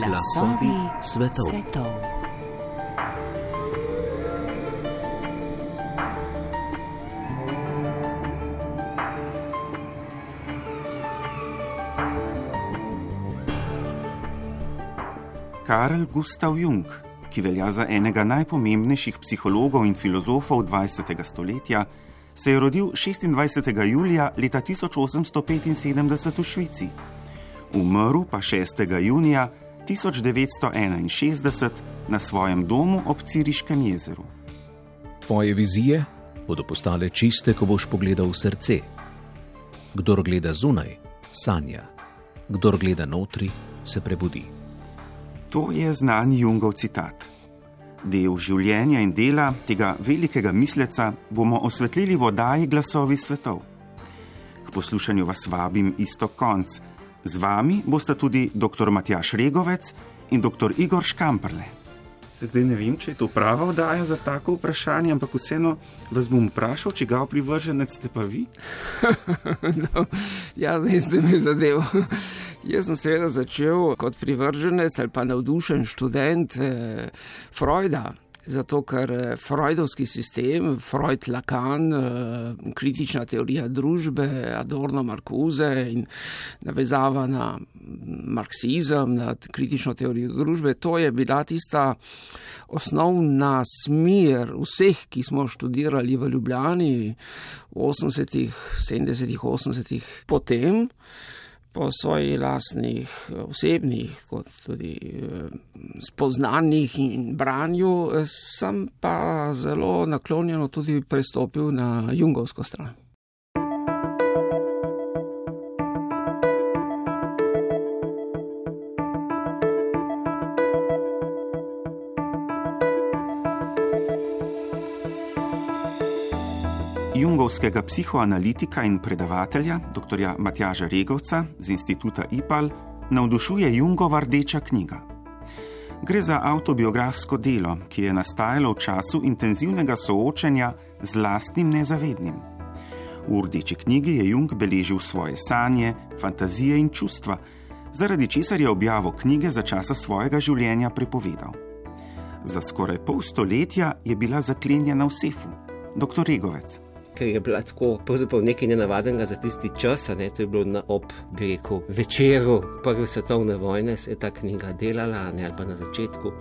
Glasovi svetov. svetov. Karl Gustav Jung, ki velja za enega najpomembnejših psihologov in filozofov 20. stoletja, se je rodil 26. julija leta 1875 v Švici. Umrl pa 6. junija 1961 na svojem domu ob Ciriškem jezeru. Tvoje vizije bodo postale čiste, ko boš pogledal v srce. Kdor gleda zunaj, sanja, kdor gleda notri, se prebudi. To je znan Jungov citat. Del življenja in dela tega velikega misleca bomo osvetlili v oddaji Glasovi svetov. K poslušanju vas vabim isto konc. Z vami bosta tudi dr. Matjaš Regovec in dr. Igor Škamprle. Se zdaj ne vem, če je to prava oddaja za tako vprašanje, ampak vseeno vas bom vprašal, če ga privrženec ste pa vi. no, ja, zdaj ste mi zadev. Jaz sem seveda začel kot privrženec ali pa navdušen študent eh, Freuda. Zato, ker eh, Freudovski sistem, Freud, Lacan, eh, kritična teorija družbe, Adorno, Markuze in navezava na marksizem, na kritično teorijo družbe, to je bila tista osnovna smer vseh, ki smo študirali v Ljubljani v 80-ih, 70-ih, 80-ih, potem po svojih lastnih osebnih, kot tudi eh, spoznanjih in branju, eh, sem pa zelo naklonjeno tudi pristopil na jungovsko stran. Jungovskega psihoanalitika in predavatelja dr. Matjaža Regovca z instituta IPAL navdušuje Jungova rdeča knjiga. Gre za autobiografsko delo, ki je nastajalo v času intenzivnega soočanja z lastnim nezavednim. V rdeči knjigi je Jung beležil svoje sanje, fantazije in čustva, zaradi česar je objavo knjige za časa svojega življenja prepovedal. Za skoraj pol stoletja je bila zaklenjena v sefu. Dr. Regovec ker je bila tako nekaj nenavadnega za tisti čas. Ne, to je bilo na ob, bi rekel, večeru Prve svetovne vojne, se je ta knjiga delala, ne, ali pa na začetku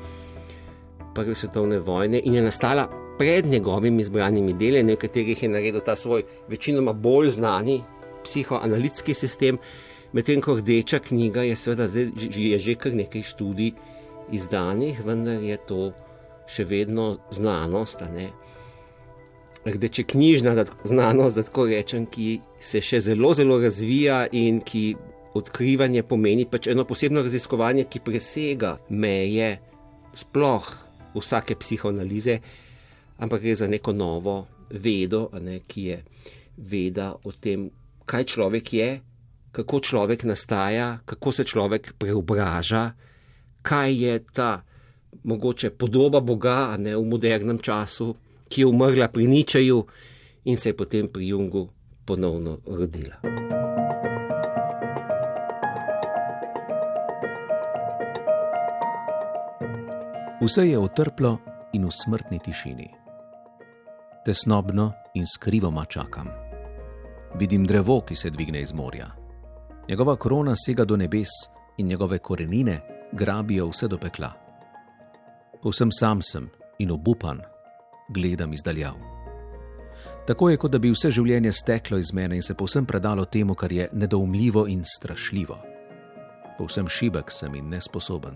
Prve svetovne vojne in je nastala pred njegovimi izbranimi deli, v katerih je naredil ta svoj, večinoma bolj znani psihoanalitski sistem. Medtem ko rdeča knjiga je, seveda, zdaj je že kar nekaj študij izdanih, vendar je to še vedno znanost. Ne rdeče knjižna znanost, da tako rečem, ki se še zelo, zelo razvija in ki odkrivanje pomeni pač eno posebno raziskovanje, ki presega meje sploh vsake psihoanalize, ampak gre za neko novo vedo, ne, ki je veda o tem, kaj človek je, kako človek nastaja, kako se človek preobraža, kaj je ta mogoče podoba Boga ne, v modernem času, ki je umrla pri Ničaju in se je potem pri Jungu ponovno rodila. Vse je utrplo in v smrtni tišini. Tesnobno in skrivoma čakam. Vidim drevo, ki se dvigne iz morja. Njegova korona sega do nebes in njegove korenine grabijo vse do pekla. Povsem sam sem in obupan, gledam izdaljav. Tako je, kot da bi vse življenje steklo iz mene in se povsem predalo temu, kar je nedoumljivo in strašljivo. Povsem šibek sem in nesposoben.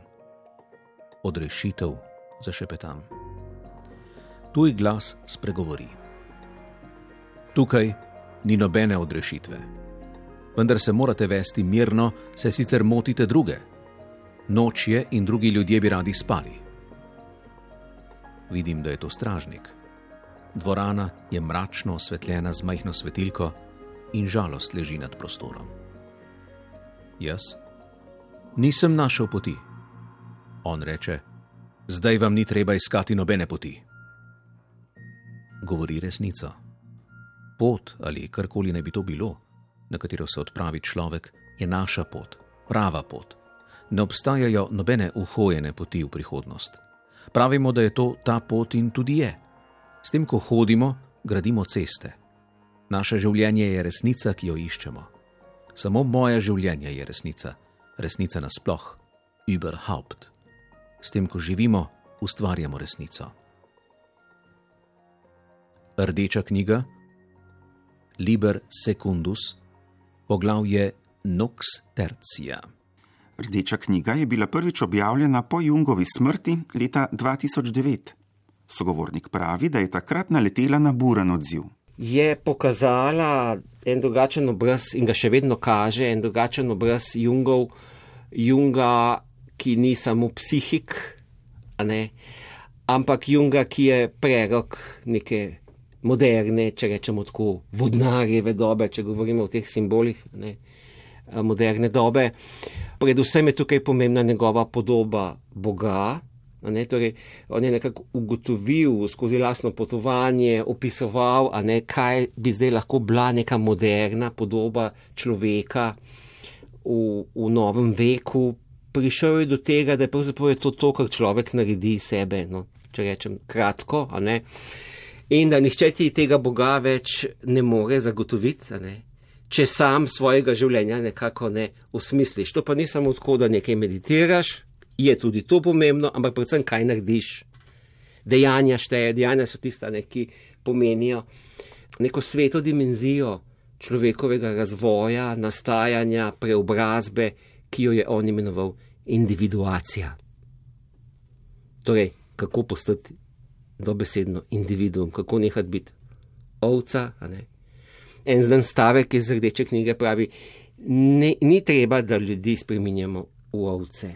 Odrešitev zašepetam. Tuj glas spregovori. Tukaj ni nobene odrešitve. Vendar se morate vesti mirno, saj sicer motite druge. Noč je in drugi ljudje bi radi spali vidim, da je to stražnik. Dvorana je mračno osvetljena z majhno svetilko in žalost leži nad prostorom. Jaz nisem našel poti. On reče: Zdaj vam ni treba iskati nobene poti. Govori resnico. Pot ali karkoli naj bi to bilo, na katero se odpravi človek, je naša pot, prava pot. ne obstajajo nobene uhojene poti v prihodnost. Pravimo, da je to ta pot in tudi je. S tem, ko hodimo, gradimo ceste. Naše življenje je resnica, ki jo iščemo. Samo moje življenje je resnica, resnica nasploh, überhaupt. S tem, ko živimo, ustvarjamo resnico. Rdeča knjiga, Liber Secundus, poglavje Nox Tercia. Rdeča knjiga je bila prvič objavljena po Jungovi smrti leta 2009. Sogovornik pravi, da je takrat naletela na buren odziv. Je pokazala en drugačen obraz in ga še vedno kaže, en drugačen obraz Jungov, Junga, ki ni samo psihik, ne, ampak Junga, ki je prerok neke moderne, če rečemo tako, vodnarjeve dobe, če govorimo o teh simbolih ne, moderne dobe. Predvsem je tukaj pomembna njegova podoba Boga. Ne, torej, on je nekako ugotovil skozi lastno potovanje, opisoval, ne, kaj bi zdaj lahko bila neka moderna podoba človeka v, v novem veku. Prišel je do tega, da pravzaprav je to to, kar človek naredi sebe, no, če rečem kratko, in da nihče ti tega Boga več ne more zagotoviti, ne, če sam svojega življenja nekako ne usmisliš. To pa ni samo tako, da nekaj meditiraš, je tudi to pomembno, ampak predvsem kaj narediš. Dejanja šteje, dejanja so tista, ne, ki pomenijo neko sveto dimenzijo človekovega razvoja, nastajanja, preobrazbe, ki jo je on imenoval individuacija. Torej, kako postati dobesedno individuum, kako nehati biti ovca. En znan stavek iz rdeče knjige pravi: ne, Ni treba, da ljudi spremenjamo v ovce.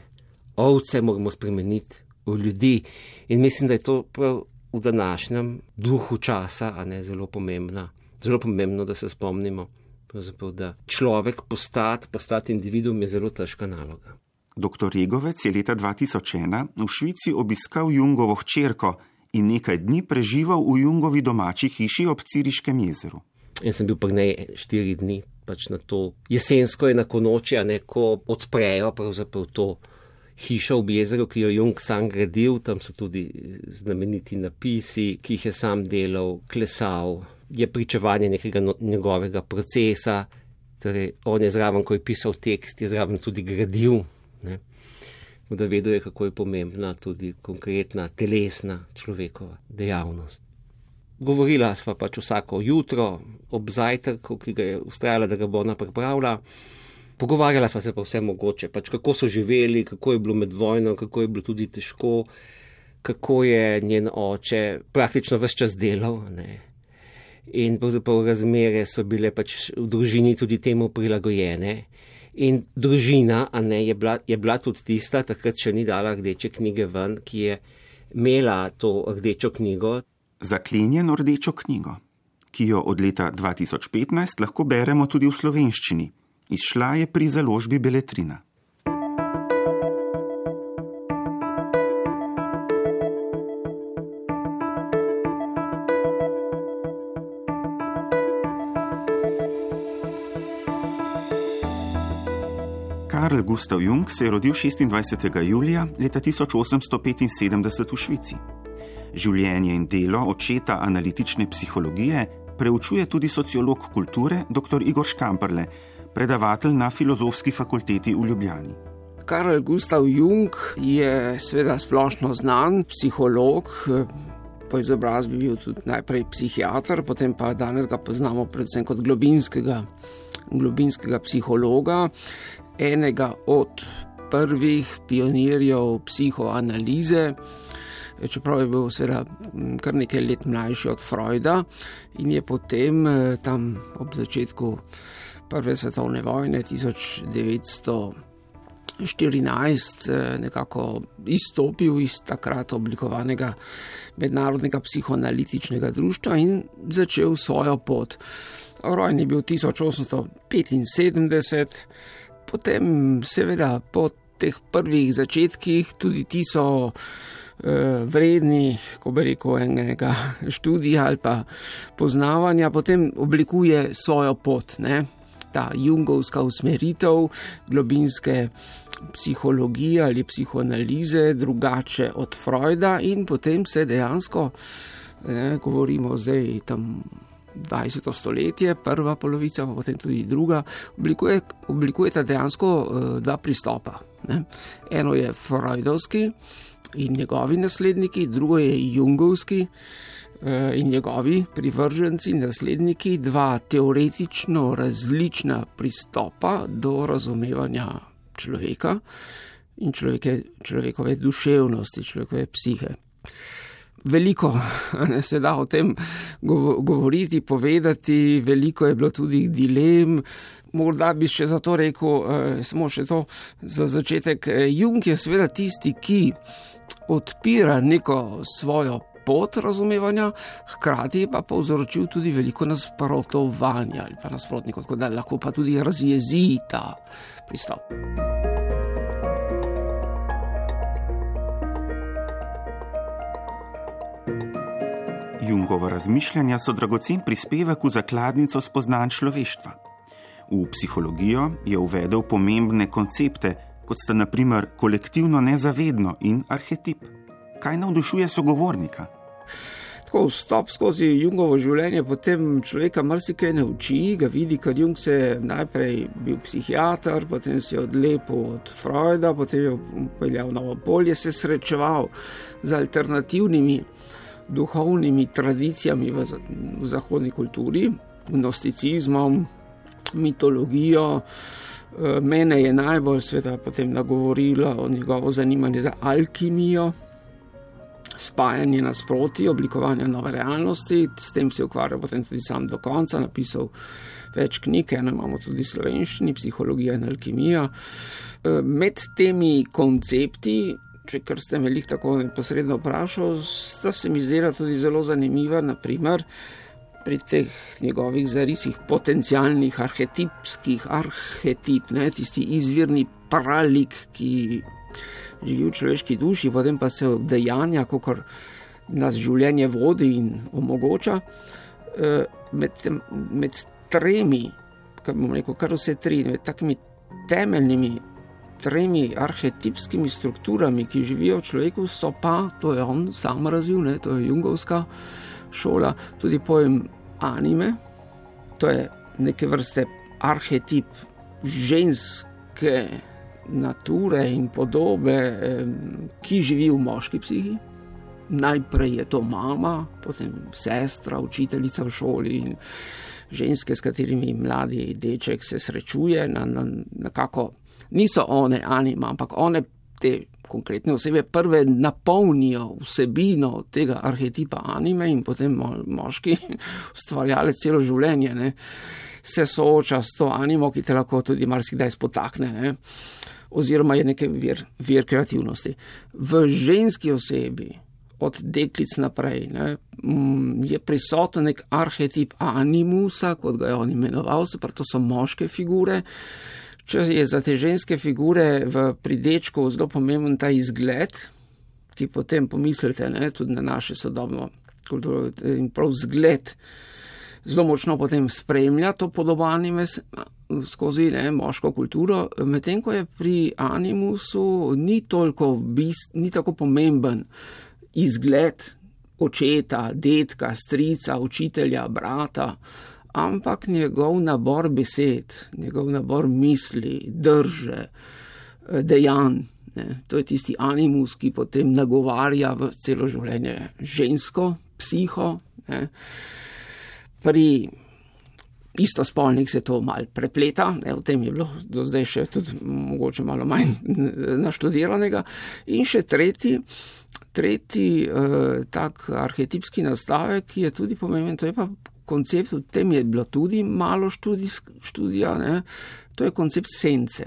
Ovce moramo spremeniti v ljudi. In mislim, da je to prav v današnjem duhu časa, a ne zelo pomembno. Zelo pomembno, da se spomnimo, da človek postati, postati individuum je zelo težka naloga. Dr. Regovec je leta 2001 v Švici obiskal Jungovo hčerko in nekaj dni preživel v Jungovi domači hiši ob Ciriškem jezeru. Jaz sem bil pa ne štiri dni, pač na to jesensko je na konoči, a neko odprejo pravzaprav to hišo ob jezeru, ki jo Jung sam gradil, tam so tudi znameniti napisi, ki jih je sam delal, klesal, je pričevanje nekega no, njegovega procesa, torej on je zraven, ko je pisal tekst, je zraven tudi gradil. Ne? Da vedel je, kako je pomembna tudi konkretna telesna človekova dejavnost. Govorila sva pač vsako jutro ob zajtrku, ki ga je ustrajala, da ga bo ona pripravila. Pogovarjala sva se pa vse mogoče, pač kako so živeli, kako je bilo med vojno, kako je bilo tudi težko, kako je njen oče praktično vse čas delal. Ne. In pravzaprav razmere so bile pač v družini tudi temu prilagojene. In družina, ne, je bila, je bila tudi tista, takrat še ni dala rdeče knjige ven, ki je imela to rdečo knjigo. Zaklenjeno rdečo knjigo, ki jo od leta 2015 lahko beremo tudi v slovenščini. Izšla je pri založbi Beletrina. Karl Gustav Jung se je rodil 26. julija leta 1875 v Švici. Življenje in delo očeta analitične psihologije preučuje tudi sociolog kulture dr. Igor Škamperle, predavatelj na filozofski fakulteti v Ljubljani. Karl Gustav Jung je seveda splošno znan psiholog. Po izobrazbi bil tudi najprej psihiater, potem pa danes ga poznamo predvsem kot globinskega, globinskega psihologa enega od prvih pionirjev psihoanalize, čeprav je bil seveda kar nekaj let mlajši od Freuda in je potem eh, tam ob začetku Prve svetovne vojne 1914 eh, nekako izstopil iz takrat oblikovanega mednarodnega psihoanalitičnega društva in začel svojo pot. Rojen je bil 1875, potem, seveda, po teh prvih začetkih, tudi ti so vredni, ko bi rekel, enega študija ali pa poznavanja, potem oblikuje svojo pot. Ne? ta jungovska usmeritev globinske psihologije ali psihoanalize, drugače od Freuda, in potem se dejansko, ne, govorimo zdaj tam. 20. stoletje, prva polovica, pa potem tudi druga, oblikuje, oblikujeta dejansko uh, dva pristopa. Ne. Eno je Freudovski in njegovi nasledniki, drugo je Jungovski uh, in njegovi privrženci, nasledniki, dva teoretično različna pristopa do razumevanja človeka in človeke, človekove duševnosti, človekove psihe. Veliko ne, se da o tem govoriti, povedati, veliko je bilo tudi dilem. Morda bi še za to rekel, eh, samo še to za začetek. Eh, Jung je seveda tisti, ki odpira neko svojo pot razumevanja, hkrati pa povzročil tudi veliko nasprotovanja ali pa nasprotnikov, tako da lahko pa tudi razjezi ta pristop. Jungova razmišljanja so dragocen prispevek v zakladnico spoznanj človeštva. V psihologijo je uvedel pomembne koncepte, kot sta naprimer kolektivno nezavedno in arhetip. Kaj navdušuje sogovornika? Tako vstop skozi Jungovo življenje, potem človeka marsikaj nauči, ga vidi, ker Jung se je najprej bil psihiater, potem si je odlepil od Freuda, potem je upeljal novo polje, se srečeval z alternativnimi duhovnimi tradicijami v, v zahodni kulturi, gnosticizmom, mitologijo. Eh, mene je najbolj sveda potem nagovorilo o njegovo zanimanje za alkimijo, spajanje nasproti, oblikovanje nove realnosti. S tem se je ukvarjal potem tudi sam do konca, napisal več knjig, eno imamo tudi slovenščini, psihologija in alkimija. Eh, med temi koncepti če kar ste me jih tako neposredno vprašali, sta se mi zdela tudi zelo zanimiva, naprimer pri teh njegovih zarisih potencijalnih arhetipskih, arhetip, ne, tisti izvirni pralik, ki živi v človeški duši, potem pa se dejanja, kot nas življenje vodi in omogoča. Eh, med, med tremi, kar bom rekel, kar vse tri, med takimi temeljnimi tremi arhetipskimi strukturami, ki živijo v človeku, so pa, to je on sam razvil, ne, to je Jungovska šola, tudi pojem anime, to je neke vrste arhetip ženske nature in podobe, ki živi v moški psihi. Najprej je to mama, potem sestra, učiteljica v šoli in ženske, s katerimi mladi deček se srečuje na, na, na kako niso one anima, ampak one te konkretne osebe prve napolnijo vsebino tega arhetipa anime in potem moški ustvarjalec celo življenje ne, se sooča s to animo, ki te lahko tudi marsikdaj spotakne. Ne, oziroma je nekaj vir, vir kreativnosti. V ženski osebi, od deklic naprej, ne, je prisoten nek arhetip animusa, kot ga je on imenoval, se pravi, to so moške figure. Če je za te ženske figure v pridečku zelo pomemben ta izgled, ki potem pomislite ne, tudi na naše sodobno kulturo in prav zgled, zelo močno potem spremlja to podobanje skozi ne, moško kulturo, medtem ko je pri animusu ni toliko bist, ni tako pomemben izgled očeta, detka, strica, učitelja, brata ampak njegov nabor besed, njegov nabor misli, drže, eh, dejanj. Ne, to je tisti animus, ki potem nagovarja v celo življenje žensko, psiho. Ne. Pri istospolnih se to mal prepleta, ne, v tem je bilo do zdaj še tudi mogoče malo manj naštudiranega. In še tretji, tretji eh, tak arhetipski nastavek, ki je tudi pomemben, to je pa koncept, v tem je bilo tudi malo študij, študija, ne? to je koncept sence.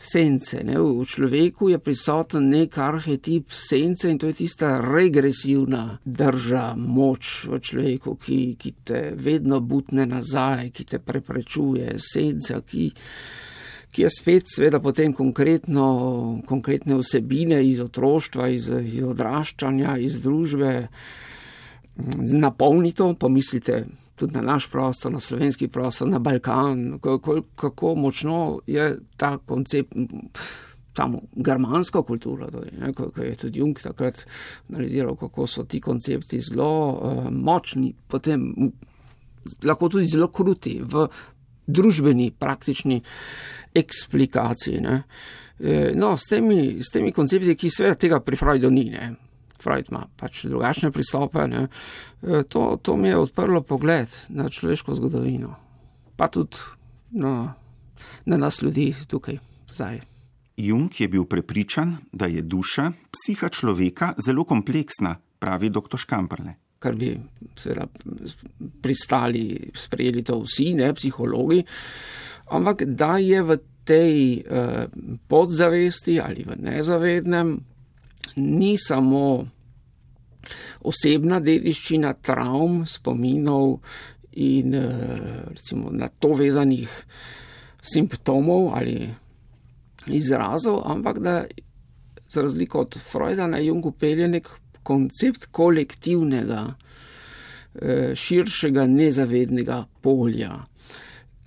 Sence, ne? v človeku je prisoten nek arhetip sence in to je tista regresivna drža, moč v človeku, ki, ki te vedno butne nazaj, ki te preprečuje, senca, ki, ki je spet, seveda, potem konkretno, konkretne vsebine iz otroštva, iz, iz odraščanja, iz družbe napolni to, pomislite tudi na naš prostor, na slovenski prostor, na Balkan, kako, kako močno je ta koncept. Samo germansko kulturo, ko, je tudi Jung takrat analiziral, kako so ti koncepti zelo uh, močni, potem lahko tudi zelo kruti v družbeni, praktični eksplikaciji. E, no, s temi, s temi koncepti, ki seveda tega pri Freudu ni, ne. Freud ima pač drugačne pristope, ne. E, to, to mi je odprlo pogled na človeško zgodovino, pa tudi no, na nas ljudi tukaj zdaj. Jung je bil prepričan, da je duša, psiha človeka zelo kompleksna, pravi dr. Škamprle. Kar bi seveda pristali, sprejeli to vsi, ne psihologi, ampak da je v tej uh, podzavesti ali v nezavednem ni samo osebna dediščina travm, spominov in uh, recimo na to vezanih simptomov ali izrazov, ampak da za razliko od Freuda na Jungu pelje nek koncept kolektivnega, uh, širšega nezavednega polja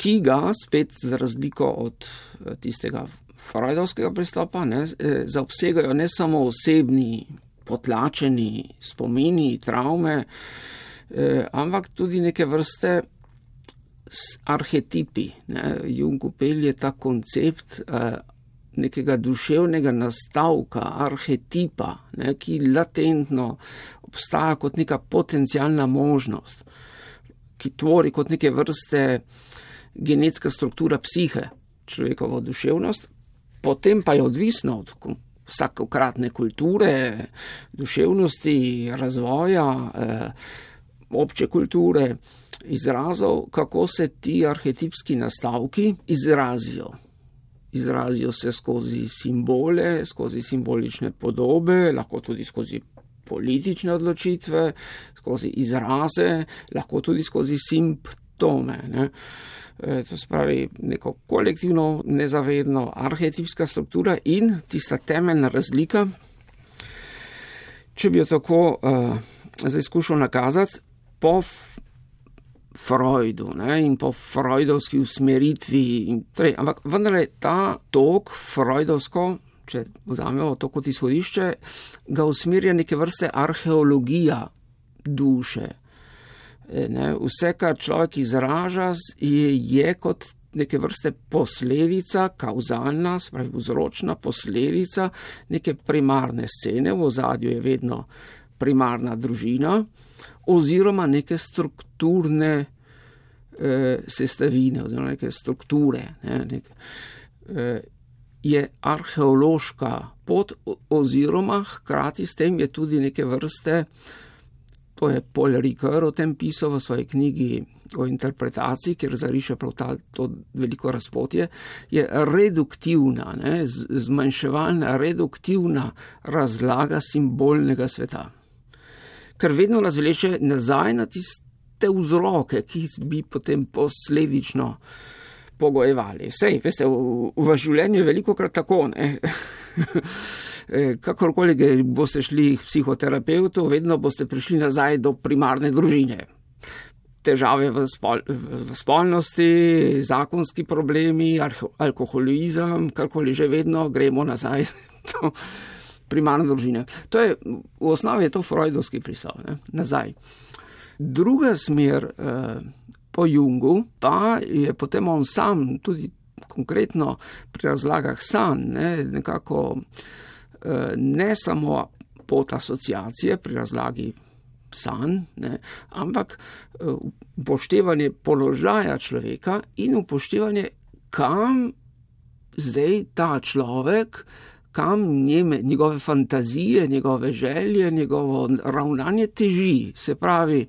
ki ga spet za razliko od eh, tistega freudovskega pristopa ne, eh, zaobsegajo ne samo osebni, potlačeni spomini, travme, eh, ampak tudi neke vrste arhetipi. Ne. Jung upelje ta koncept nekega duševnega nastavka, arhetipa, ne, ki latentno obstaja kot neka potencijalna možnost, ki tvori kot neke vrste genetska struktura psihe, človekova duševnost, potem pa je odvisno od vsakokratne kulture, duševnosti, razvoja, eh, obče kulture, izrazov, kako se ti arhetipski nastavki izrazijo. Izrazijo se skozi simbole, skozi simbolične podobe, lahko tudi skozi politične odločitve, skozi izraze, lahko tudi skozi simptome. Ne. Eh, to se pravi neko kolektivno, nezavedno, arhetipska struktura in tista temeljna razlika, če bi jo tako uh, zdaj skušal nakazati, po Freudu ne, in po freudovski usmeritvi. Torej, ampak vendar je ta tok freudovsko, če vzamemo to kot izhodišče, ga usmerja neke vrste arheologija duše. E, ne, vse, kar človek izraža, je, je kot neke vrste posledica, kauzalna, spravi vzročna posledica neke primarne scene, v ozadju je vedno primarna družina, oziroma neke strukturne eh, sestavine, oziroma neke strukture. Ne, neke, eh, je arheološka pot, oziroma hkrati s tem je tudi neke vrste eh, To je Paul Ricoeur o tem pisal v svoji knjigi o interpretaciji, kjer zariše prav ta, to veliko razpotje, je reduktivna, ne, zmanjševalna, reduktivna razlaga simbolnega sveta. Ker vedno nas vleče nazaj na tiste vzroke, ki bi potem posledično pogojevali. Sej, veste, v, v življenju je veliko krat tako, ne. Eh, kakorkoli boste šli k psihoterapeutu, vedno boste prišli nazaj do primarne družine. Težave v, spol, v spolnosti, zakonski problemi, alkoholizem, karkoli že vedno gremo nazaj do primarne družine. To je, v osnovi je to freudovski pristop, nazaj. Druga smer eh, po Jungu pa je potem on sam, tudi konkretno pri razlagah san, ne, nekako ne samo pot asociacije pri razlagi sanj, ampak eh, upoštevanje položaja človeka in upoštevanje, kam zdaj ta človek, kam njeme, njegove fantazije, njegove želje, njegovo ravnanje teži. Se pravi,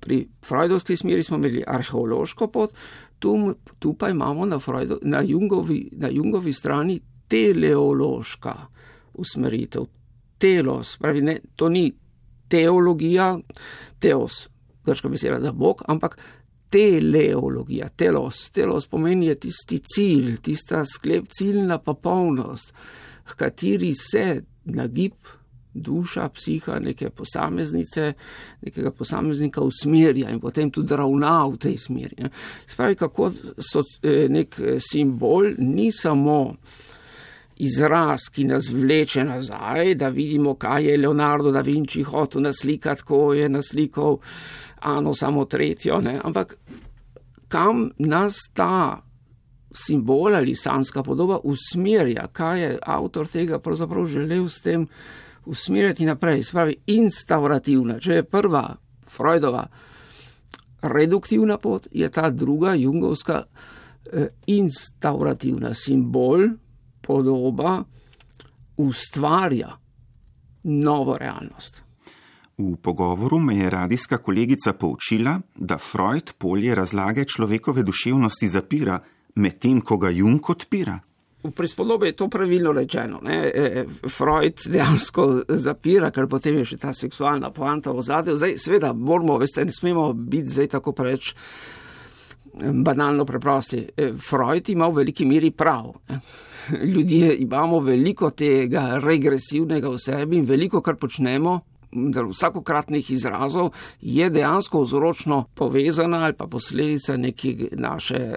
pri freudovski smeri smo imeli arheološko pot, tu, tu pa imamo na, Freudo, na, Jungovi, na Jungovi strani teleološka usmeritev. Telos, pravi, ne, to ni teologija, teos, grška beseda za Bog, ampak teleologija, telos. Telos pomeni tisti cilj, tista sklep, ciljna popolnost, v kateri se nagib duša, psiha neke posameznice, nekega posameznika usmerja in potem tudi ravna v tej smeri. Spravi, kako so eh, nek eh, simbol ni samo izraz, ki nas vleče nazaj, da vidimo, kaj je Leonardo da Vinci hotel naslikati, ko je naslikal Ano samo tretjo, ne. ampak kam nas ta simbol ali sanska podoba usmerja, kaj je avtor tega pravzaprav želel s tem usmerjati naprej. Spravi, instaurativna, če je prva Freudova reduktivna pot, je ta druga jungovska eh, instaurativna simbol, podoba ustvarja novo realnost. V pogovoru me je radijska kolegica poučila, da Freud polje razlage človekove duševnosti zapira, medtem ko ga Jung odpira. V prispodobi je to pravilno rečeno. Ne? E, Freud dejansko zapira, ker potem je še ta seksualna poanta v zadju. Zdaj, seveda, moramo, veste, ne smemo biti zdaj tako preveč banalno preprosti. E, Freud ima v veliki meri prav. Ne? Ljudje imamo veliko tega regresivnega v sebi in veliko, kar počnemo, vsakokratnih izrazov, je dejansko vzročno povezana ali pa posledica neke naše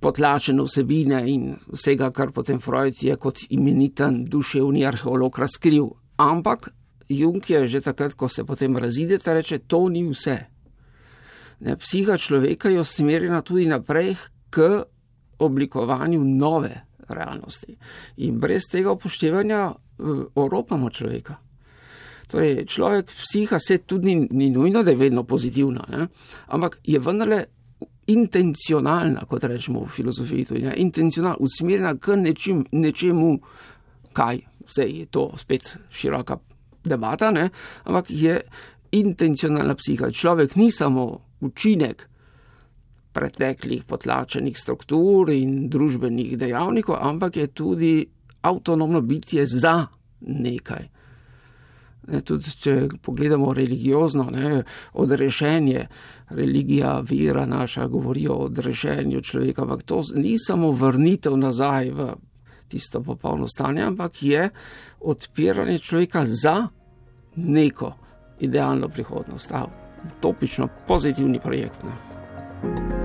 potlačene vsebine in vsega, kar potem Freud je kot imeniten duševni arheolog razkril. Ampak Jung je že takrat, ko se potem razidete, reče, to ni vse. Ne, psiha človeka je usmerjena tudi naprej k oblikovanju nove realnosti. In brez tega upoštevanja uh, oropamo človeka. Torej, človek, psiha se tudi ni, ni nujno, da je vedno pozitivna, ne? ampak je vendarle intencionalna, kot rečemo v filozofiji, tudi, ne, intencionalna, usmerjena k nečim, nečemu, kaj vse je to spet široka debata, ne, ampak je intencionalna psiha. Človek ni samo učinek preteklih potlačenih struktur in družbenih dejavnikov, ampak je tudi avtonomno bitje za nekaj. Ne, tudi če pogledamo religiozno, ne, odrešenje, religija, vera naša govori o odrešenju človeka, ampak to ni samo vrnitev nazaj v tisto popolno stanje, ampak je odpiranje človeka za neko idealno prihodnost, ta utopično pozitivni projekt. Ne.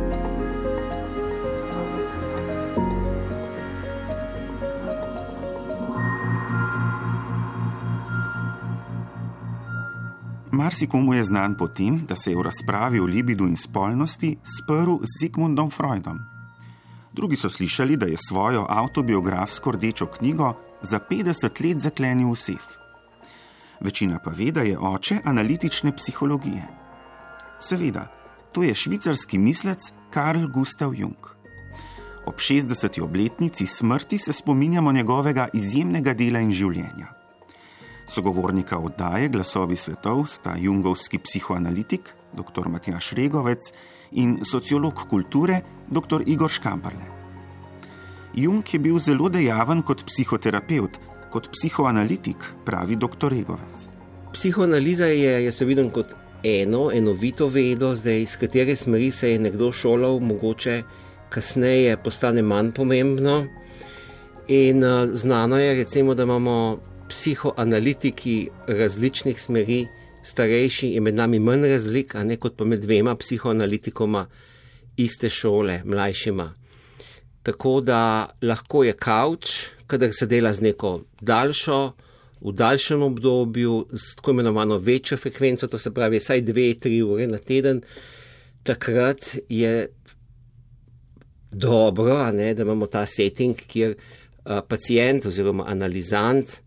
Marsikomu je znan po tem, da se je v razpravi o libidu in spolnosti sprl z Sigmundom Freudom. Drugi so slišali, da je svojo autobiografsko rdečo knjigo za 50 let zaklenil v sef. Večina pa ve, da je oče analitične psihologije. Seveda, to je švicarski mislec Karl Gustav Jung. Ob 60. obletnici smrti se spominjamo njegovega izjemnega dela in življenja. Sogovornika oddaje Glasovi svetov sta jungovski psihoanalitik dr. Matjaš Regovec in sociolog kulture dr. Igor Škamparle. Jung je bil zelo dejaven kot psihoterapeut, kot psihoanalitik, pravi dr. Regovec. Psihoanaliza je, jaz vidim kot eno, enovito vedo, zdaj iz katere smeri se je nekdo šolal, mogoče kasneje postane manj pomembno. In uh, znano je, recimo, da imamo psihoanalitiki različnih smeri, starejši in med nami manj razlik, a ne kot pa med dvema psihoanalitikoma iste šole, mlajšima. Tako da lahko je kavč, kadar se dela z neko daljšo, v daljšem obdobju, s tako imenovano večjo frekvenco, to se pravi vsaj dve, tri ure na teden, takrat je dobro, ne, da imamo ta setting, kjer a, pacijent oziroma analizant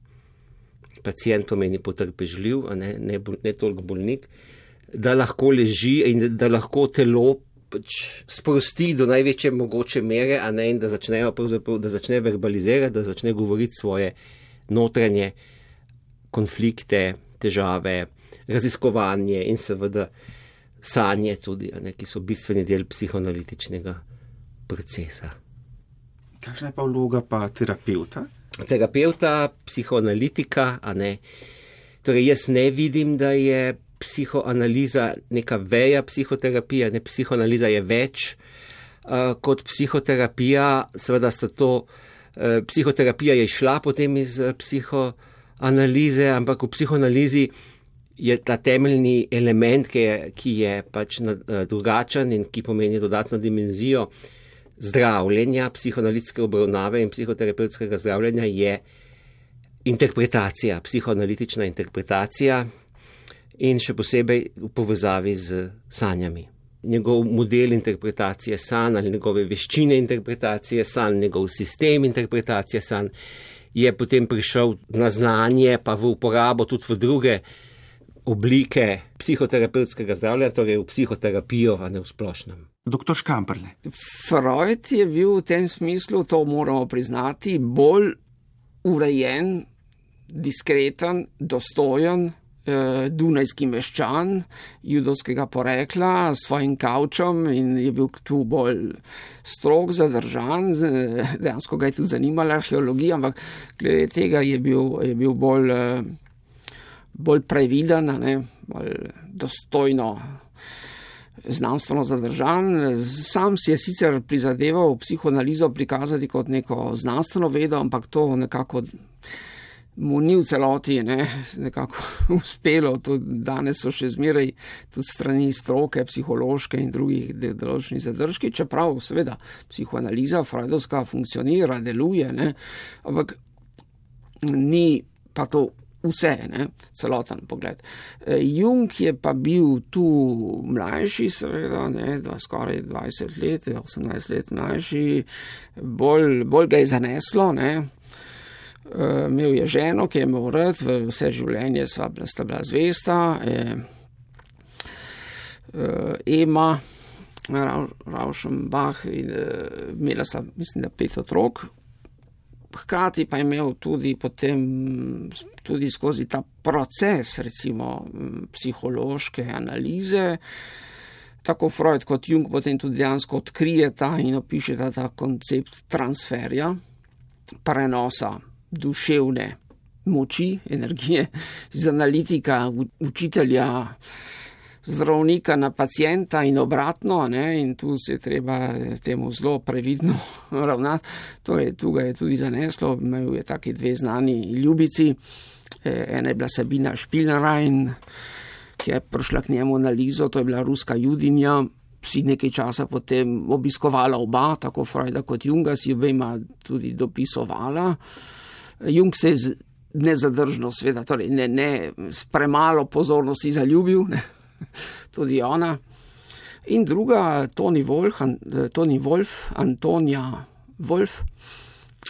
pacijent pomeni potrpežljiv, ne, ne, ne toliko bolnik, da lahko leži in da lahko telo pač sprosti do največje mogoče mere, ne in da, da začne verbalizirati, da začne govoriti svoje notranje konflikte, težave, raziskovanje in seveda sanje tudi, ne, ki so bistveni del psihoanalitičnega procesa. Kakšna je pa vloga pa terapeuta? Terapeuta, psihoanalitika. Torej, jaz ne vidim, da je psihoanaliza neka veja psihoterapije, ne psihoanaliza je več uh, kot psihoterapija. Seveda sta to, uh, psihoterapija je šla potem iz uh, analize, ampak v psihoanalizi je ta temeljni element, ki je, ki je pač na, uh, drugačen in ki pomeni dodatno dimenzijo zdravljenja, psihoanalitske obravnave in psihoterapevtskega zdravljenja, je interpretacija, psihoanalitična interpretacija in še posebej v povezavi z sanjami. Njegov model interpretacije sanj ali njegove veščine interpretacije sanj, njegov sistem interpretacije sanj je potem prišel na znanje, pa v uporabo tudi v druge oblike psihoterapevtskega zdravljenja, torej v psihoterapijo, a ne v splošnem. Doktor Škamprle. Freud je bil v tem smislu, to moramo priznati, bolj urejen, diskreten, dostojen. Eh, dunajski meščan judovskega porekla s svojim kavčom in je bil tu bolj strog, zadržan. Dejansko ga je tudi zanimala arheologija, ampak glede tega je bil, je bil bolj, eh, bolj previden, ne, bolj dostojno. Znanstveno zadržan. Sam si je sicer prizadeval psihoanalizo prikazati kot neko znanstveno vedo, ampak to nekako mu ni v celoti ne, nekako uspelo. Tudi danes so še zmeraj tudi strani stroke, psihološke in drugih določenih zadržki, čeprav seveda psihoanaliza freudovska funkcionira, deluje, ne, ampak ni pa to. Vse, ne, celoten pogled. E, Jung je pa bil tu mlajši, seveda, ne, dva, skoraj 20 let, 18 let mlajši, bolj, bolj ga je zaneslo, ne, Uh, imel je ženo, ki je imel rad, vse življenje sva bila, sta bila zvesta, eh, uh, Ema, Raušenbach in uh, imela sta, mislim, da pet otrok. Hkrati pa je imel tudi potem, tudi skozi ta proces, recimo psihološke analize, tako Freud kot Jung potem tudi dejansko odkrijeta in opišeta ta koncept transferja, prenosa duševne moči, energije, iz analitika, učitelja, zdravnika na pacijenta in obratno, ne, in tu se je treba temu zelo previdno ravnati. Torej, tu ga je tudi zaneslo, imel je taki dve znani ljubici, e, ena je bila Sabina Špilnarajn, ki je prišla k njemu analizo, to je bila ruska judinja. Si nekaj časa potem obiskovala oba, tako Freuda kot Junga, si obema tudi dopisovala. Jung se je nezadržno, sveda, torej ne, ne premalo pozornosti zaljubil, ne, tudi ona. In druga, Toni Wolf, Toni Wolf, Antonija Wolf.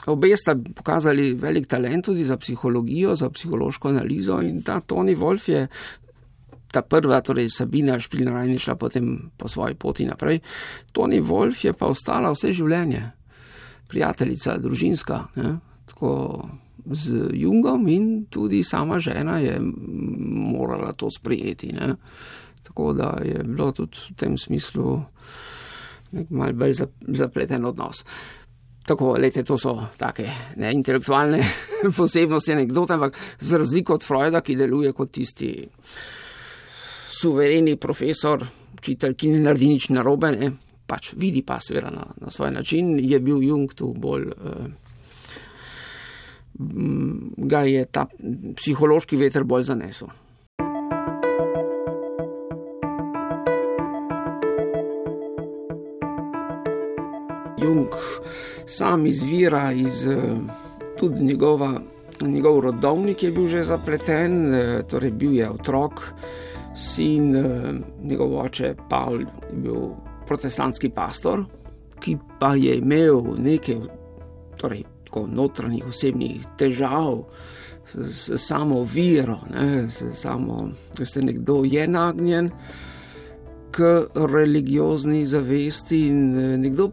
Obe sta pokazali velik talent tudi za psihologijo, za psihološko analizo in ta Toni Wolf je. Ta prva, torej Sabina Špilnarajn, je šla potem po svoji poti naprej. Toni Wolf je pa ostala vse življenje, prijateljica, družinska, ne? tako z Jungom in tudi sama žena je morala to sprejeti. Ne? Tako da je bilo tudi v tem smislu malo bolj zapleten odnos. Tako, lete, to so take ne, intelektualne posebnosti anekdote, ampak za razliko od Freuda, ki deluje kot tisti suvereni profesor, učitelj, ki ne naredi nič narobe, ne, pač vidi pa seveda na, na svoj način, je bil Jung tu bolj. Uh, ga je ta psihološki veter bolj zanesel. Jung sam izvira iz tudi njegova, njegov rodovnik je bil že zapleten, torej bil je otrok, sin, njegov oče Paul je bil protestantski pastor, ki pa je imel nekaj, torej tako notranjih osebnih težav, s, s samo vero, ne, s samo, da ste nekdo je nagnjen k religiozni zavesti in eh, nekdo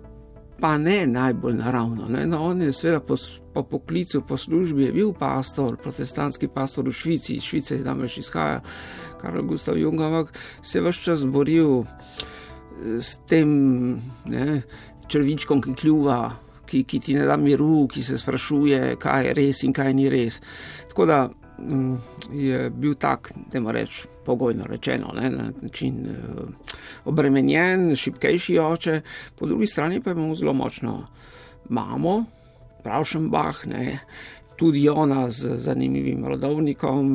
pa ne najbolj naravno. Ne. No, on je seveda po, po poklicu, po službi je bil pastor, protestantski pastor v Švici, iz Švice tam več izhaja, Karl Gustav Jung, ampak se je vse čas boril eh, s tem ne, črvičkom, ki kljuva ki, ki ti ne da miru, ki se sprašuje, kaj je res in kaj ni res. Tako da mm, je bil tak, da mora reči, pogojno rečeno, ne, na način uh, obremenjen, šipkejši oče, po drugi strani pa imamo zelo močno mamo, Pravšenbach, ne, tudi ona z zanimivim rodovnikom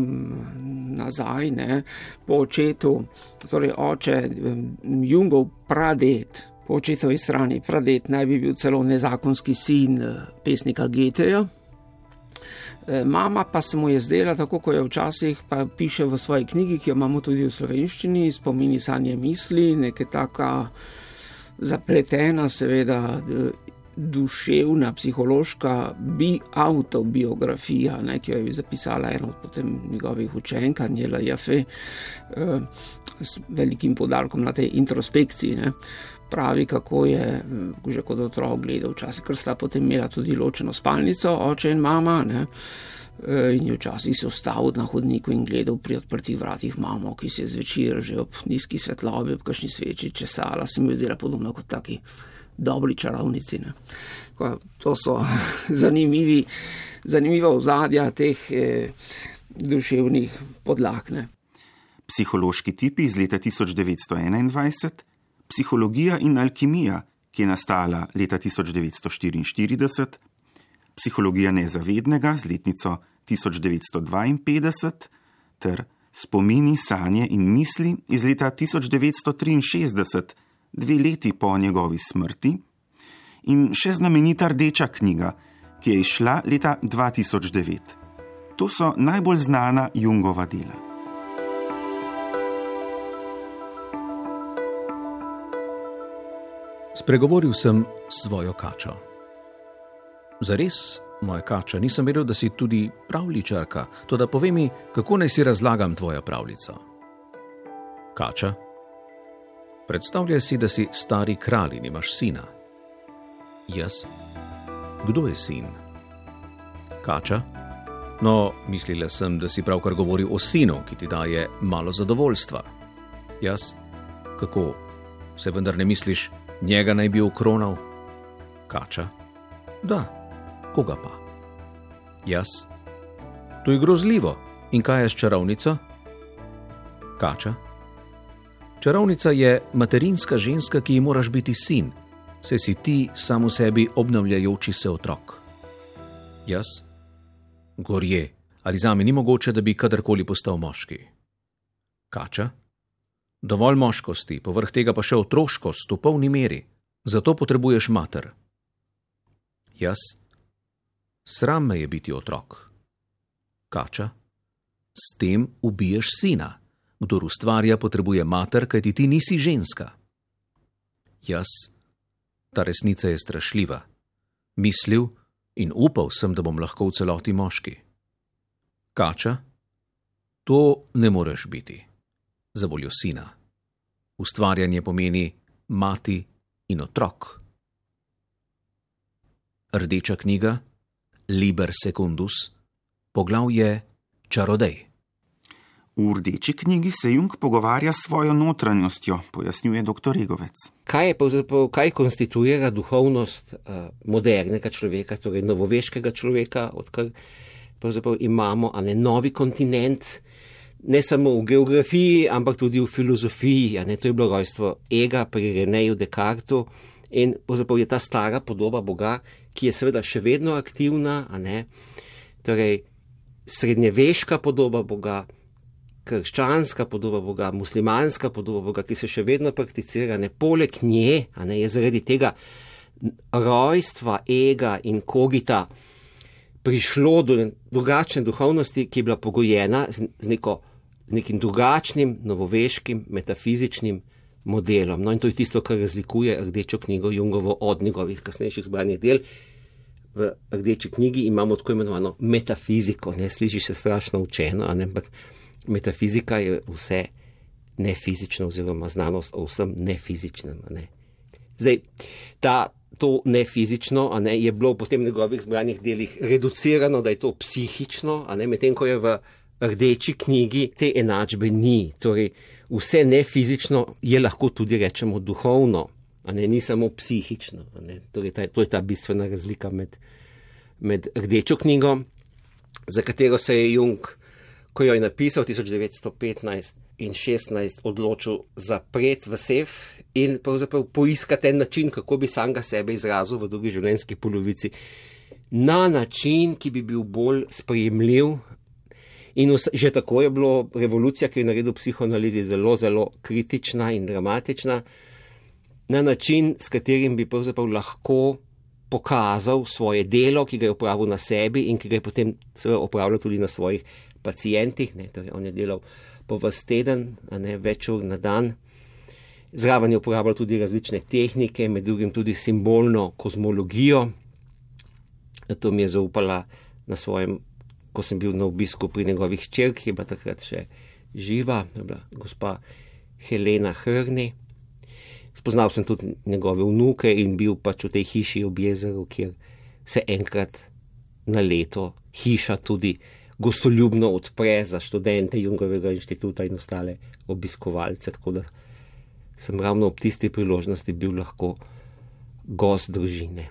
nazaj, ne, po očetu, torej oče Jungov pradet. Po očetovi strani pradet naj bi bil celo nezakonski sin pesnika Geteja. Mama pa se mu je zdela, tako kot je včasih, pa piše v svoji knjigi, ki jo imamo tudi v slovenščini, spomini sanje misli, nekaj taka zapletena, seveda duševna, psihološka bi autobiografija, ne, ki jo je zapisala ena od potem njegovih učenk, Anjela Jafe, eh, s velikim podarkom na tej introspekciji. Ne. Pravi, kako je eh, že kot otrok gledal včasih, ker sta potem imela tudi ločeno spalnico, oče in mama. Ne. Eh, in je včasih se ostal na hodniku in gledal pri odprtih vratih mamo, ki se je zvečer že ob nizki svetlobi, ob kakšni sveči česala, se mi je zdela podobno kot taki dobri čarovnici. Ko, to so zanimivi, zanimiva ozadja teh eh, duševnih podlag. Ne. Psihološki tipi iz leta 1921, psihologija in alkimija, ki je nastala leta 1944, psihologija nezavednega z letnico 1952 ter spomini, sanje in misli iz leta 1963 dve leti po njegovi smrti, in še znamenita rdeča knjiga, ki je izšla leta 2009. To so najbolj znana Jungova dela. Spregovoril sem svojo kačo. Zares, moja kača, nisem vedel, da si tudi pravličarka, to da povem mi, kako naj si razlagam tvojo pravljico. Kača, Predstavljaj si, da si stari kralj in imaš sina. Jaz? Kdo je sin? Kača? No, mislila sem, da si pravkar govori o sinu, ki ti daje malo zadovoljstva. Jaz? Kako? Se vendar ne misliš, njega naj bi ukronal? Kača? Da, koga pa? Jaz? To je grozljivo. In kaj je s čarovnico? Kača? Čarovnica je materinska ženska, ki ji moraš biti sin, saj si ti samo sebi obnavljajoči se otrok. Jaz? Gorje, ali za me ni mogoče, da bi kadarkoli postal moški? Kača? Dovolj moškosti, povrh tega pa še otroškost v polni meri, zato potrebuješ mater. Jaz? Sram me je biti otrok. Kača? S tem ubiješ sina. Kdor ustvarja, potrebuje mater, kajti ti nisi ženska. Jaz, ta resnica je strašljiva. Mislil in upal sem, da bom lahko v celoti moški. Kača, to ne moreš biti, za voljo sina. Ustvarjanje pomeni mati in otrok. Rdeča knjiga, Liber Secundus, poglavje Čarodej. V rdeči knjigi se Jung pogovarja s svojo notranjostjo, pojasnjuje dr. Regovec. Kaj je pravzaprav, kaj konstituira duhovnost uh, modernega človeka, torej novoveškega človeka, odkar imamo ne, novi kontinent, ne samo v geografiji, ampak tudi v filozofiji. Ne, to je bilo rojstvo ega pri Reneju Descartu in pravzaprav je ta stara podoba Boga, ki je seveda še vedno aktivna, ne, torej srednjeveška podoba Boga krščanska podoba Boga, muslimanska podoba Boga, ki se še vedno prakticira, ne poleg nje, a ne je zaradi tega rojstva, ega in kogita prišlo do drugačne duhovnosti, ki je bila pogojena z, z, neko, nekim drugačnim, novoveškim, metafizičnim modelom. No in to je tisto, kar razlikuje rdečo knjigo Jungovo od njegovih kasnejših zbranih del. V rdeči knjigi imamo tako imenovano metafiziko, ne sliši se strašno učeno, ampak metafizika je vse nefizično, oziroma znanost o vsem nefizičnem. Ne. Zdaj, ta, to nefizično ne, je bilo v njegovih zbranih delih reducirano, da je to psihično, medtem ko je v rdeči knjigi te enačbe ni. Torej, vse nefizično je lahko tudi rečemo duhovno, ne, ni samo psihično. Torej, ta, to je ta bistvena razlika med, med rdečo knjigo, za katero se je Jung ko jo je napisal 1915 in 16, odločil zapreti v sef in pravzaprav poiskati en način, kako bi sam ga sebe izrazil v drugi življenjski polovici na način, ki bi bil bolj sprejemljiv. In vse, že tako je bilo revolucija, ki je naredila psihoanalizi zelo, zelo kritična in dramatična, na način, s katerim bi pravzaprav lahko pokazal svoje delo, ki ga je opravil na sebi in ki ga je potem seveda opravljal tudi na svojih pacijentih. Torej, on je delal po vas teden, a ne več ur na dan. Zraven je uporabljal tudi različne tehnike, med drugim tudi simbolno kozmologijo. To mi je zaupala na svojem, ko sem bil na obisku pri njegovih ki je bila takrat še živa, bila gospa Helena Hrni. Spoznal sem tudi njegove vnuke in bil pač v tej hiši ob jezeru, kjer se enkrat na leto hiša tudi gostoljubno odpre za študente Jungovega inštituta in ostale obiskovalce. Tako da sem ravno ob tisti priložnosti bil lahko gost družine.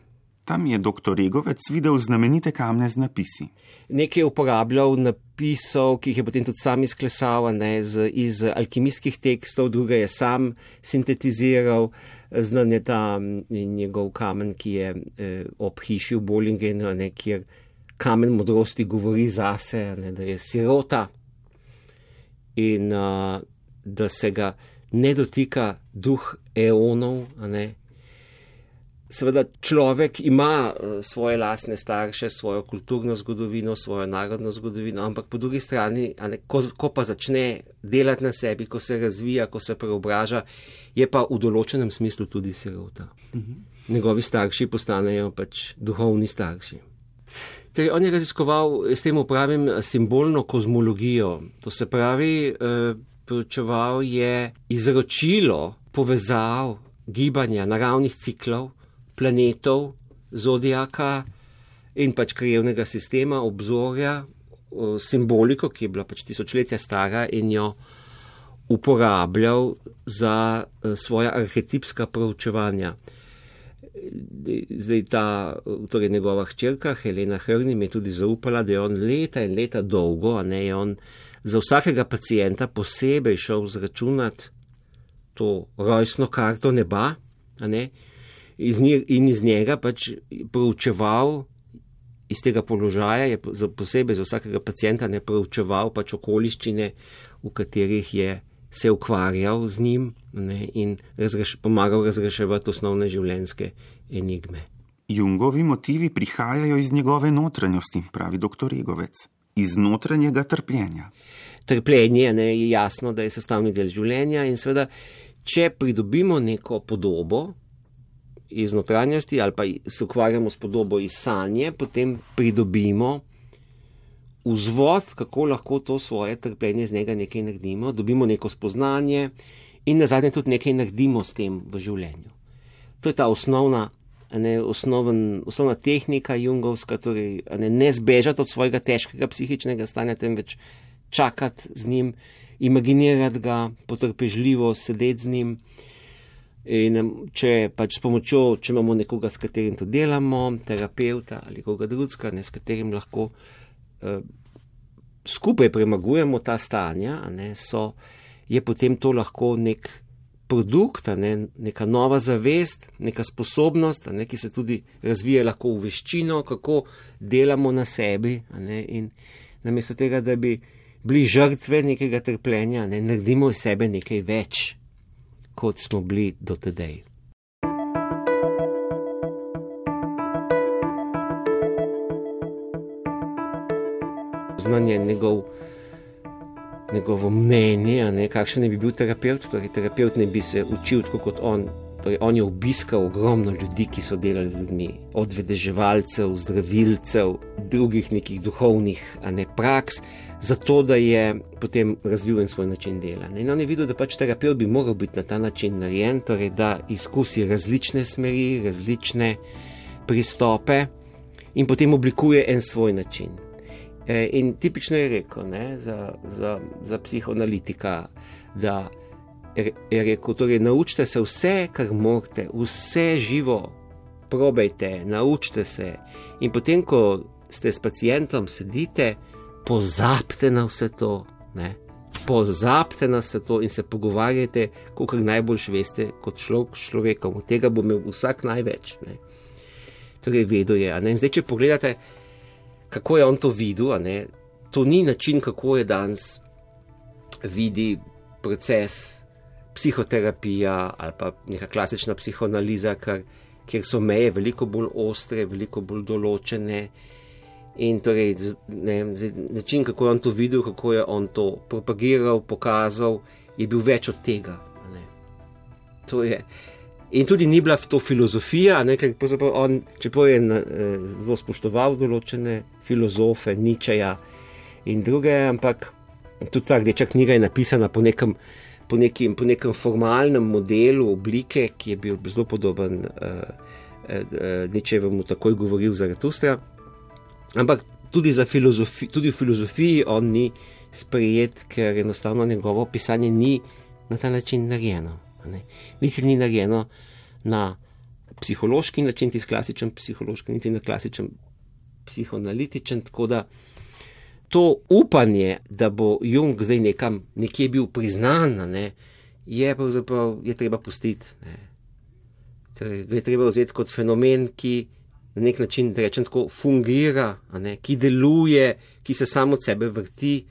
Tam je dr. Regovec videl znamenite kamne z napisi. Nekaj je uporabljal napisov, ki jih je potem tudi sam izklesal ne, z, iz alkimijskih tekstov, druge je sam sintetiziral, znan je ta njegov kamen, ki je eh, ob hiši v Bolingenu, ne, kjer kamen modrosti govori zase, ne, da je sirota in uh, da se ga ne dotika duh eonov, ne, Seveda človek ima eh, svoje lastne starše, svojo kulturno zgodovino, svojo narodno zgodovino, ampak po drugi strani, ne, ko, ko pa začne delati na sebi, ko se razvija, ko se preobraža, je pa v določenem smislu tudi sirota. Mhm. Njegovi starši postanejo pač duhovni starši. Torej, on je raziskoval s tem upravim simbolno kozmologijo. To se pravi, eh, proučeval je izročilo povezav gibanja naravnih ciklov planetov, zodijaka in pač krajevnega sistema, obzorja, simboliko, ki je bila pač tisočletja stara in jo uporabljal za e, svoja arhetipska proučevanja. Zdaj ta, torej njegova hčerka Helena Hrni mi je tudi zaupala, da je on leta in leta dolgo, a ne je on za vsakega pacijenta posebej šel zračunati to rojstno karto neba, a ne, iz nje, in iz njega pač proučeval. Iz tega položaja je posebej za vsakega pacijenta ne proučeval pač okoliščine, v katerih je se ukvarjal z njim ne, in razreš, pomagal razreševati osnovne življenjske enigme. Jungovi motivi prihajajo iz njegove notranjosti, pravi dr. Regovec, iz notranjega trpljenja. Trpljenje ne, je jasno, da je sestavni del življenja in seveda, če pridobimo neko podobo, iz notranjosti ali pa se ukvarjamo s podobo iz sanje, potem pridobimo vzvod, kako lahko to svoje trpljenje z njega nekaj naredimo, dobimo neko spoznanje in na zadnje tudi nekaj naredimo s tem v življenju. To je ta osnovna. Ne, osnoven, osnovna tehnika jungovska, torej ne, ne zbežati od svojega težkega psihičnega stanja, temveč čakati z njim, imaginirati ga, potrpežljivo sedeti z njim. In če pač s pomočjo, če imamo nekoga, s katerim to delamo, terapeuta ali koga drugega, s katerim lahko eh, skupaj premagujemo ta stanja, ne, so, je potem to lahko nek produkt, ne, neka nova zavest, neka sposobnost, ne, ki se tudi razvija lahko v veščino, kako delamo na sebi. Ne, in namesto tega, da bi bili žrtve nekega trpljenja, ne, naredimo iz sebe nekaj več kot smo bili do tedaj. Znanje njegov, njegovo mnenje, ne, kakšen ne bi bil terapeut. Torej, terapeut ne bi se učil tako kot on. Torej, on je obiskal ogromno ljudi, ki so delali z ljudmi, od vedeževalcev, zdravilcev, drugih nekih duhovnih ne, praks zato da je potem razvil en svoj način dela. In on je videl, da pač terapeut bi moral biti na ta način narejen, torej da izkusi različne smeri, različne pristope in potem oblikuje en svoj način. E, in tipično je rekel ne, za, za, za psihoanalitika, da je rekel: torej, naučite se vse, kar morate, vse živo, probejte, naučite se. In potem, ko ste s pacijentom, sedite, pozabite na vse to, ne? pozabite na vse to in se pogovarjajte, kot najbolj veste, kot človek s človekom, od tega bo imel vsak največ. Ne? torej vedel je. Zdaj, če pogledate, kako je on to videl, to ni način, kako je danes vidi proces psihoterapija ali pa neka klasična psihoanaliza, kar, kjer so meje veliko bolj ostre, veliko bolj določene. In torej, ne, način, kako je on to videl, kako je on to propagiral, pokazal, je bil več od tega. Je, in tudi ni bila to filozofija, ne, ker on, čeprav je eh, zelo spoštoval določene filozofe, Ničeja in druge, ampak tudi ta rdeča knjiga je napisana po nekem, po nekim, po nekem formalnem modelu oblike, ki je bil zelo podoben uh, uh, Ničevemu, tako je govoril za Ratustra. Ampak tudi, filozofi, tudi v filozofiji on ni sprejet, ker enostavno njegovo pisanje ni na ta način narejeno. Niti ni narejeno na psihološki način, tisti klasičen psihološki, niti na klasičen psihoanalitičen. Tako da to upanje, da bo Jung zdaj nekam nekje bil priznan, ne, je pravzaprav je treba pustiti. Torej, je treba vzeti kot fenomen, ki na nek način, da rečem tako, fungira, ne, ki deluje, ki se samo od sebe vrti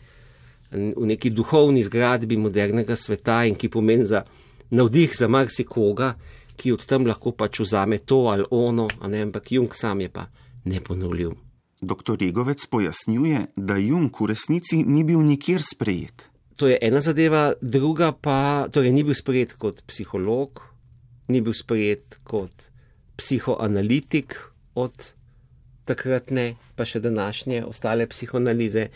v neki duhovni zgradbi modernega sveta in ki pomeni za navdih za marsikoga, ki od tam lahko pač vzame to ali ono, ne, ampak Jung sam je pa neponovljiv. Dr. Regovec pojasnjuje, da Jung v resnici ni bil nikjer sprejet. To je ena zadeva, druga pa, torej ni bil sprejet kot psiholog, ni bil sprejet kot psihoanalitik od takratne, pa še današnje ostale psihoanalize,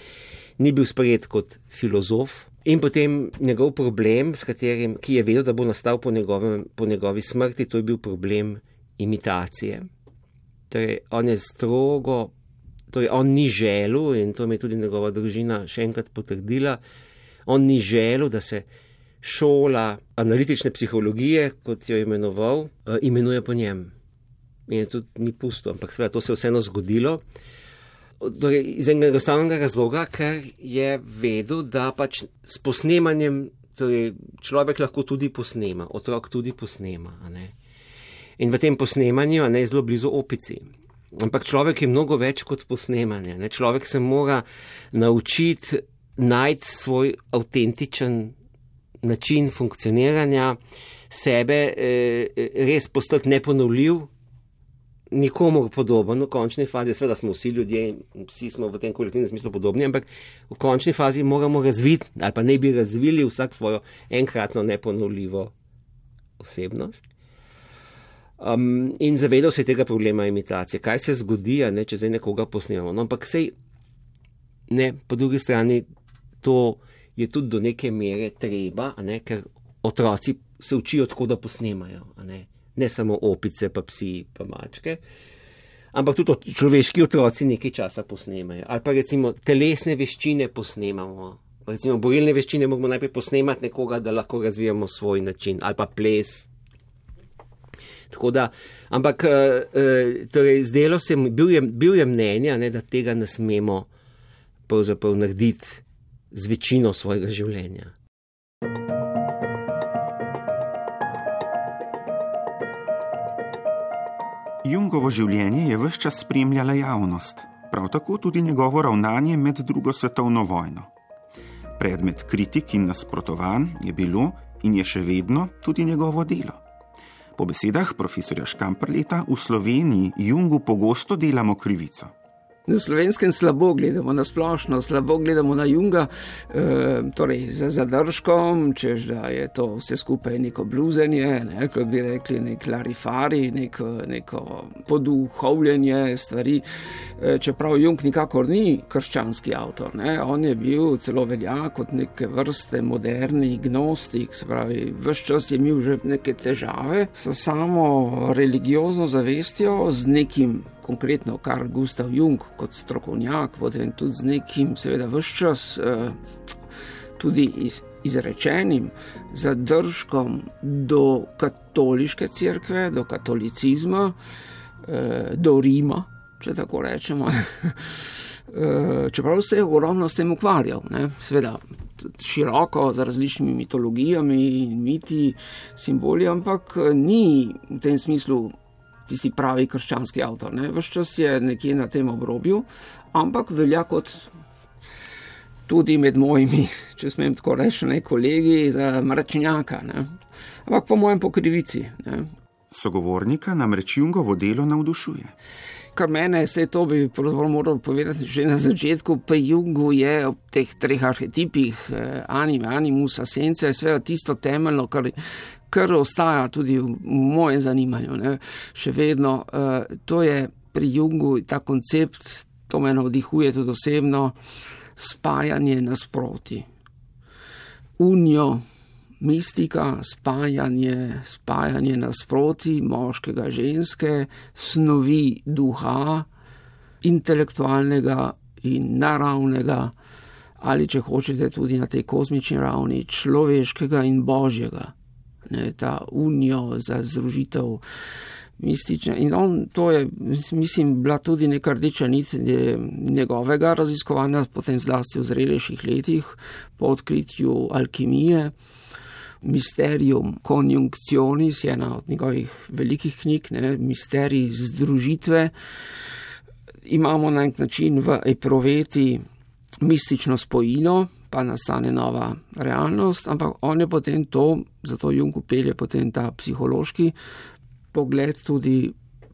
ni bil sprejet kot filozof, In potem njegov problem, katerim, ki je vedel, da bo nastal po, njegovem, po njegovi smrti, to je bil problem imitacije. Torej, on je strogo, torej, on ni želel, in to mi je tudi njegova družina še enkrat potrdila, on ni želel, da se šola analitične psihologije, kot jo je imenoval, uh, imenuje po njem. Je tudi ni pusto, ampak seveda to se je vseeno zgodilo. Torej, iz enega enostavnega razloga, ker je vedel, da pač s posnemanjem torej, človek lahko tudi posnema, otrok tudi posnema. In v tem posnemanju je zelo blizu opici. Ampak človek je mnogo več kot posnemanje. Ne? Človek se mora naučiti najti svoj avtentičen način funkcioniranja, sebe eh, res postati neponovljiv, nikomu podoben v končni fazi, seveda smo vsi ljudje, vsi smo v tem kolektivnem smislu podobni, ampak v končni fazi moramo razviti, ali pa ne bi razvili vsak svojo enkratno neponovljivo osebnost. Um, in zavedal se je tega problema imitacije, kaj se zgodi, ne, če zdaj nekoga posnemamo. No, ampak sej, ne, po drugi strani, to je tudi do neke mere treba, ne, ker otroci se učijo, tako da posnemajo ne samo opice, pa psi, pa mačke. Ampak tudi človeški otroci nekaj časa posnemajo. Ali pa recimo telesne veščine posnemamo. Recimo borilne veščine moramo najprej posnemati nekoga, da lahko razvijamo svoj način, ali pa ples. Da, ampak uh, torej, zdelo se mi, bil je, bil je mnenja, ne, da tega ne smemo narediti z večino svojega življenja. Jungovo življenje je vse čas spremljala javnost, prav tako tudi njegovo ravnanje med drugo svetovno vojno. Predmet kritik in nasprotovanj je bilo in je še vedno tudi njegovo delo. Po besedah profesorja Škamprleta v Sloveniji Jungu pogosto delamo krivico. Na slovenskem slabo gledamo, na splošno slabo gledamo na Junga, e, torej za zadržkom, čež da je to vse skupaj neko bluzenje, ne, kot bi rekli, nek larifari, neko, neko poduhovljenje stvari. E, čeprav Jung nikakor ni krščanski avtor, ne, on je bil celo velja kot neke vrste moderni gnostik, se pravi, vse čas je imel že neke težave s samo religiozno zavestjo, z nekim konkretno Karl Gustav Jung kot strokovnjak, potem tudi z nekim, seveda, vse čas eh, tudi iz, izrečenim zadržkom do katoliške cerkve, do katolicizma, eh, do Rima, če tako rečemo. Eh, čeprav se je ogromno s tem ukvarjal, ne? seveda široko, z različnimi mitologijami in miti, simboli, ampak ni v tem smislu tisti pravi krščanski avtor. Ves čas je nekje na tem obrobju, ampak velja kot tudi med mojimi, če smem tako reči, ne, kolegi za mračnjaka, ne. ampak po mojem pokrivici. Ne. Sogovornika namreč Jungovo delo navdušuje. Kar mene, vse to bi moral povedati že na začetku, pa Jungu je ob teh treh arhetipih, eh, anime, animus, asence, seveda tisto temeljno, kar, kar ostaja tudi v, mojem zanimanju. Ne. Še vedno, uh, to je pri Jungu ta koncept, to me navdihuje tudi osebno, spajanje nasproti. Unijo, mistika, spajanje, spajanje nasproti moškega, ženske, snovi duha, intelektualnega in naravnega, ali če hočete tudi na tej kozmični ravni, človeškega in božjega. Ne, ta unijo za združitev mistične. In on, to je, mislim, bila tudi neka rdeča nit njegovega raziskovanja, potem zlasti v zrelejših letih, po odkritju alkimije. Mysterium Conjunctionis je ena od njegovih velikih knjig, ne, Misterij združitve. Imamo na nek način v Eproveti mistično spojino, pa nastane nova realnost, ampak on je potem to, zato Jung upelje potem ta psihološki pogled tudi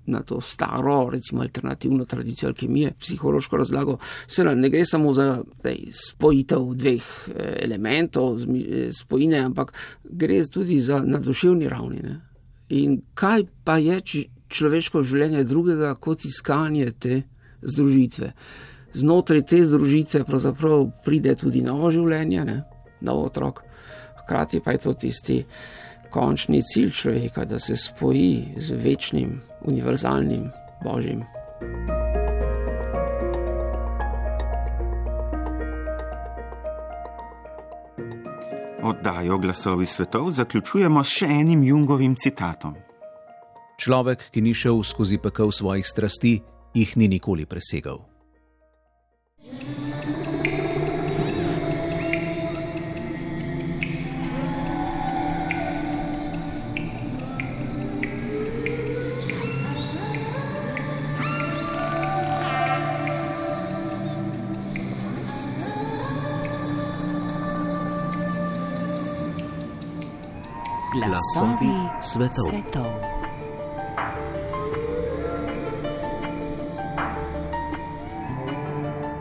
na to staro, recimo alternativno tradicijo alkemije, psihološko razlago. Seveda ne gre samo za dej, spojitev dveh eh, elementov, eh, spojine, ampak gre tudi za naduševni ravni. Ne? In kaj pa je človeško življenje drugega kot iskanje te združitve? Znotraj te združitve pravzaprav pride tudi novo življenje, ne? nov otrok, hkrati pa je to tisti končni cilj človeka, da se spoji z večnim, univerzalnim Božjim. Oddajo glasovi svetov zaključujemo s še enim Jungovim citatom. Človek, ki ni šel skozi pekel svojih strasti, jih ni nikoli presegal. Glasovi svetov. svetov.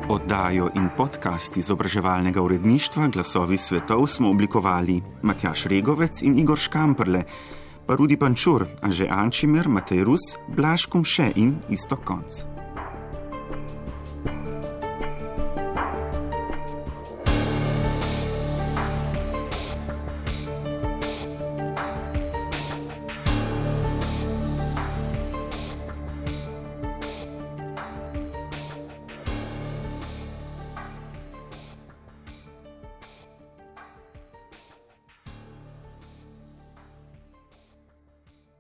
Oddajo in podcast izobraževalnega uredništva Glasovi svetov smo oblikovali Matjaš Regovec in Igor Škamprle, pa Rudi Pančur, Anže Ančimer, Matej Rus, Blaž Kumše in Isto Konc.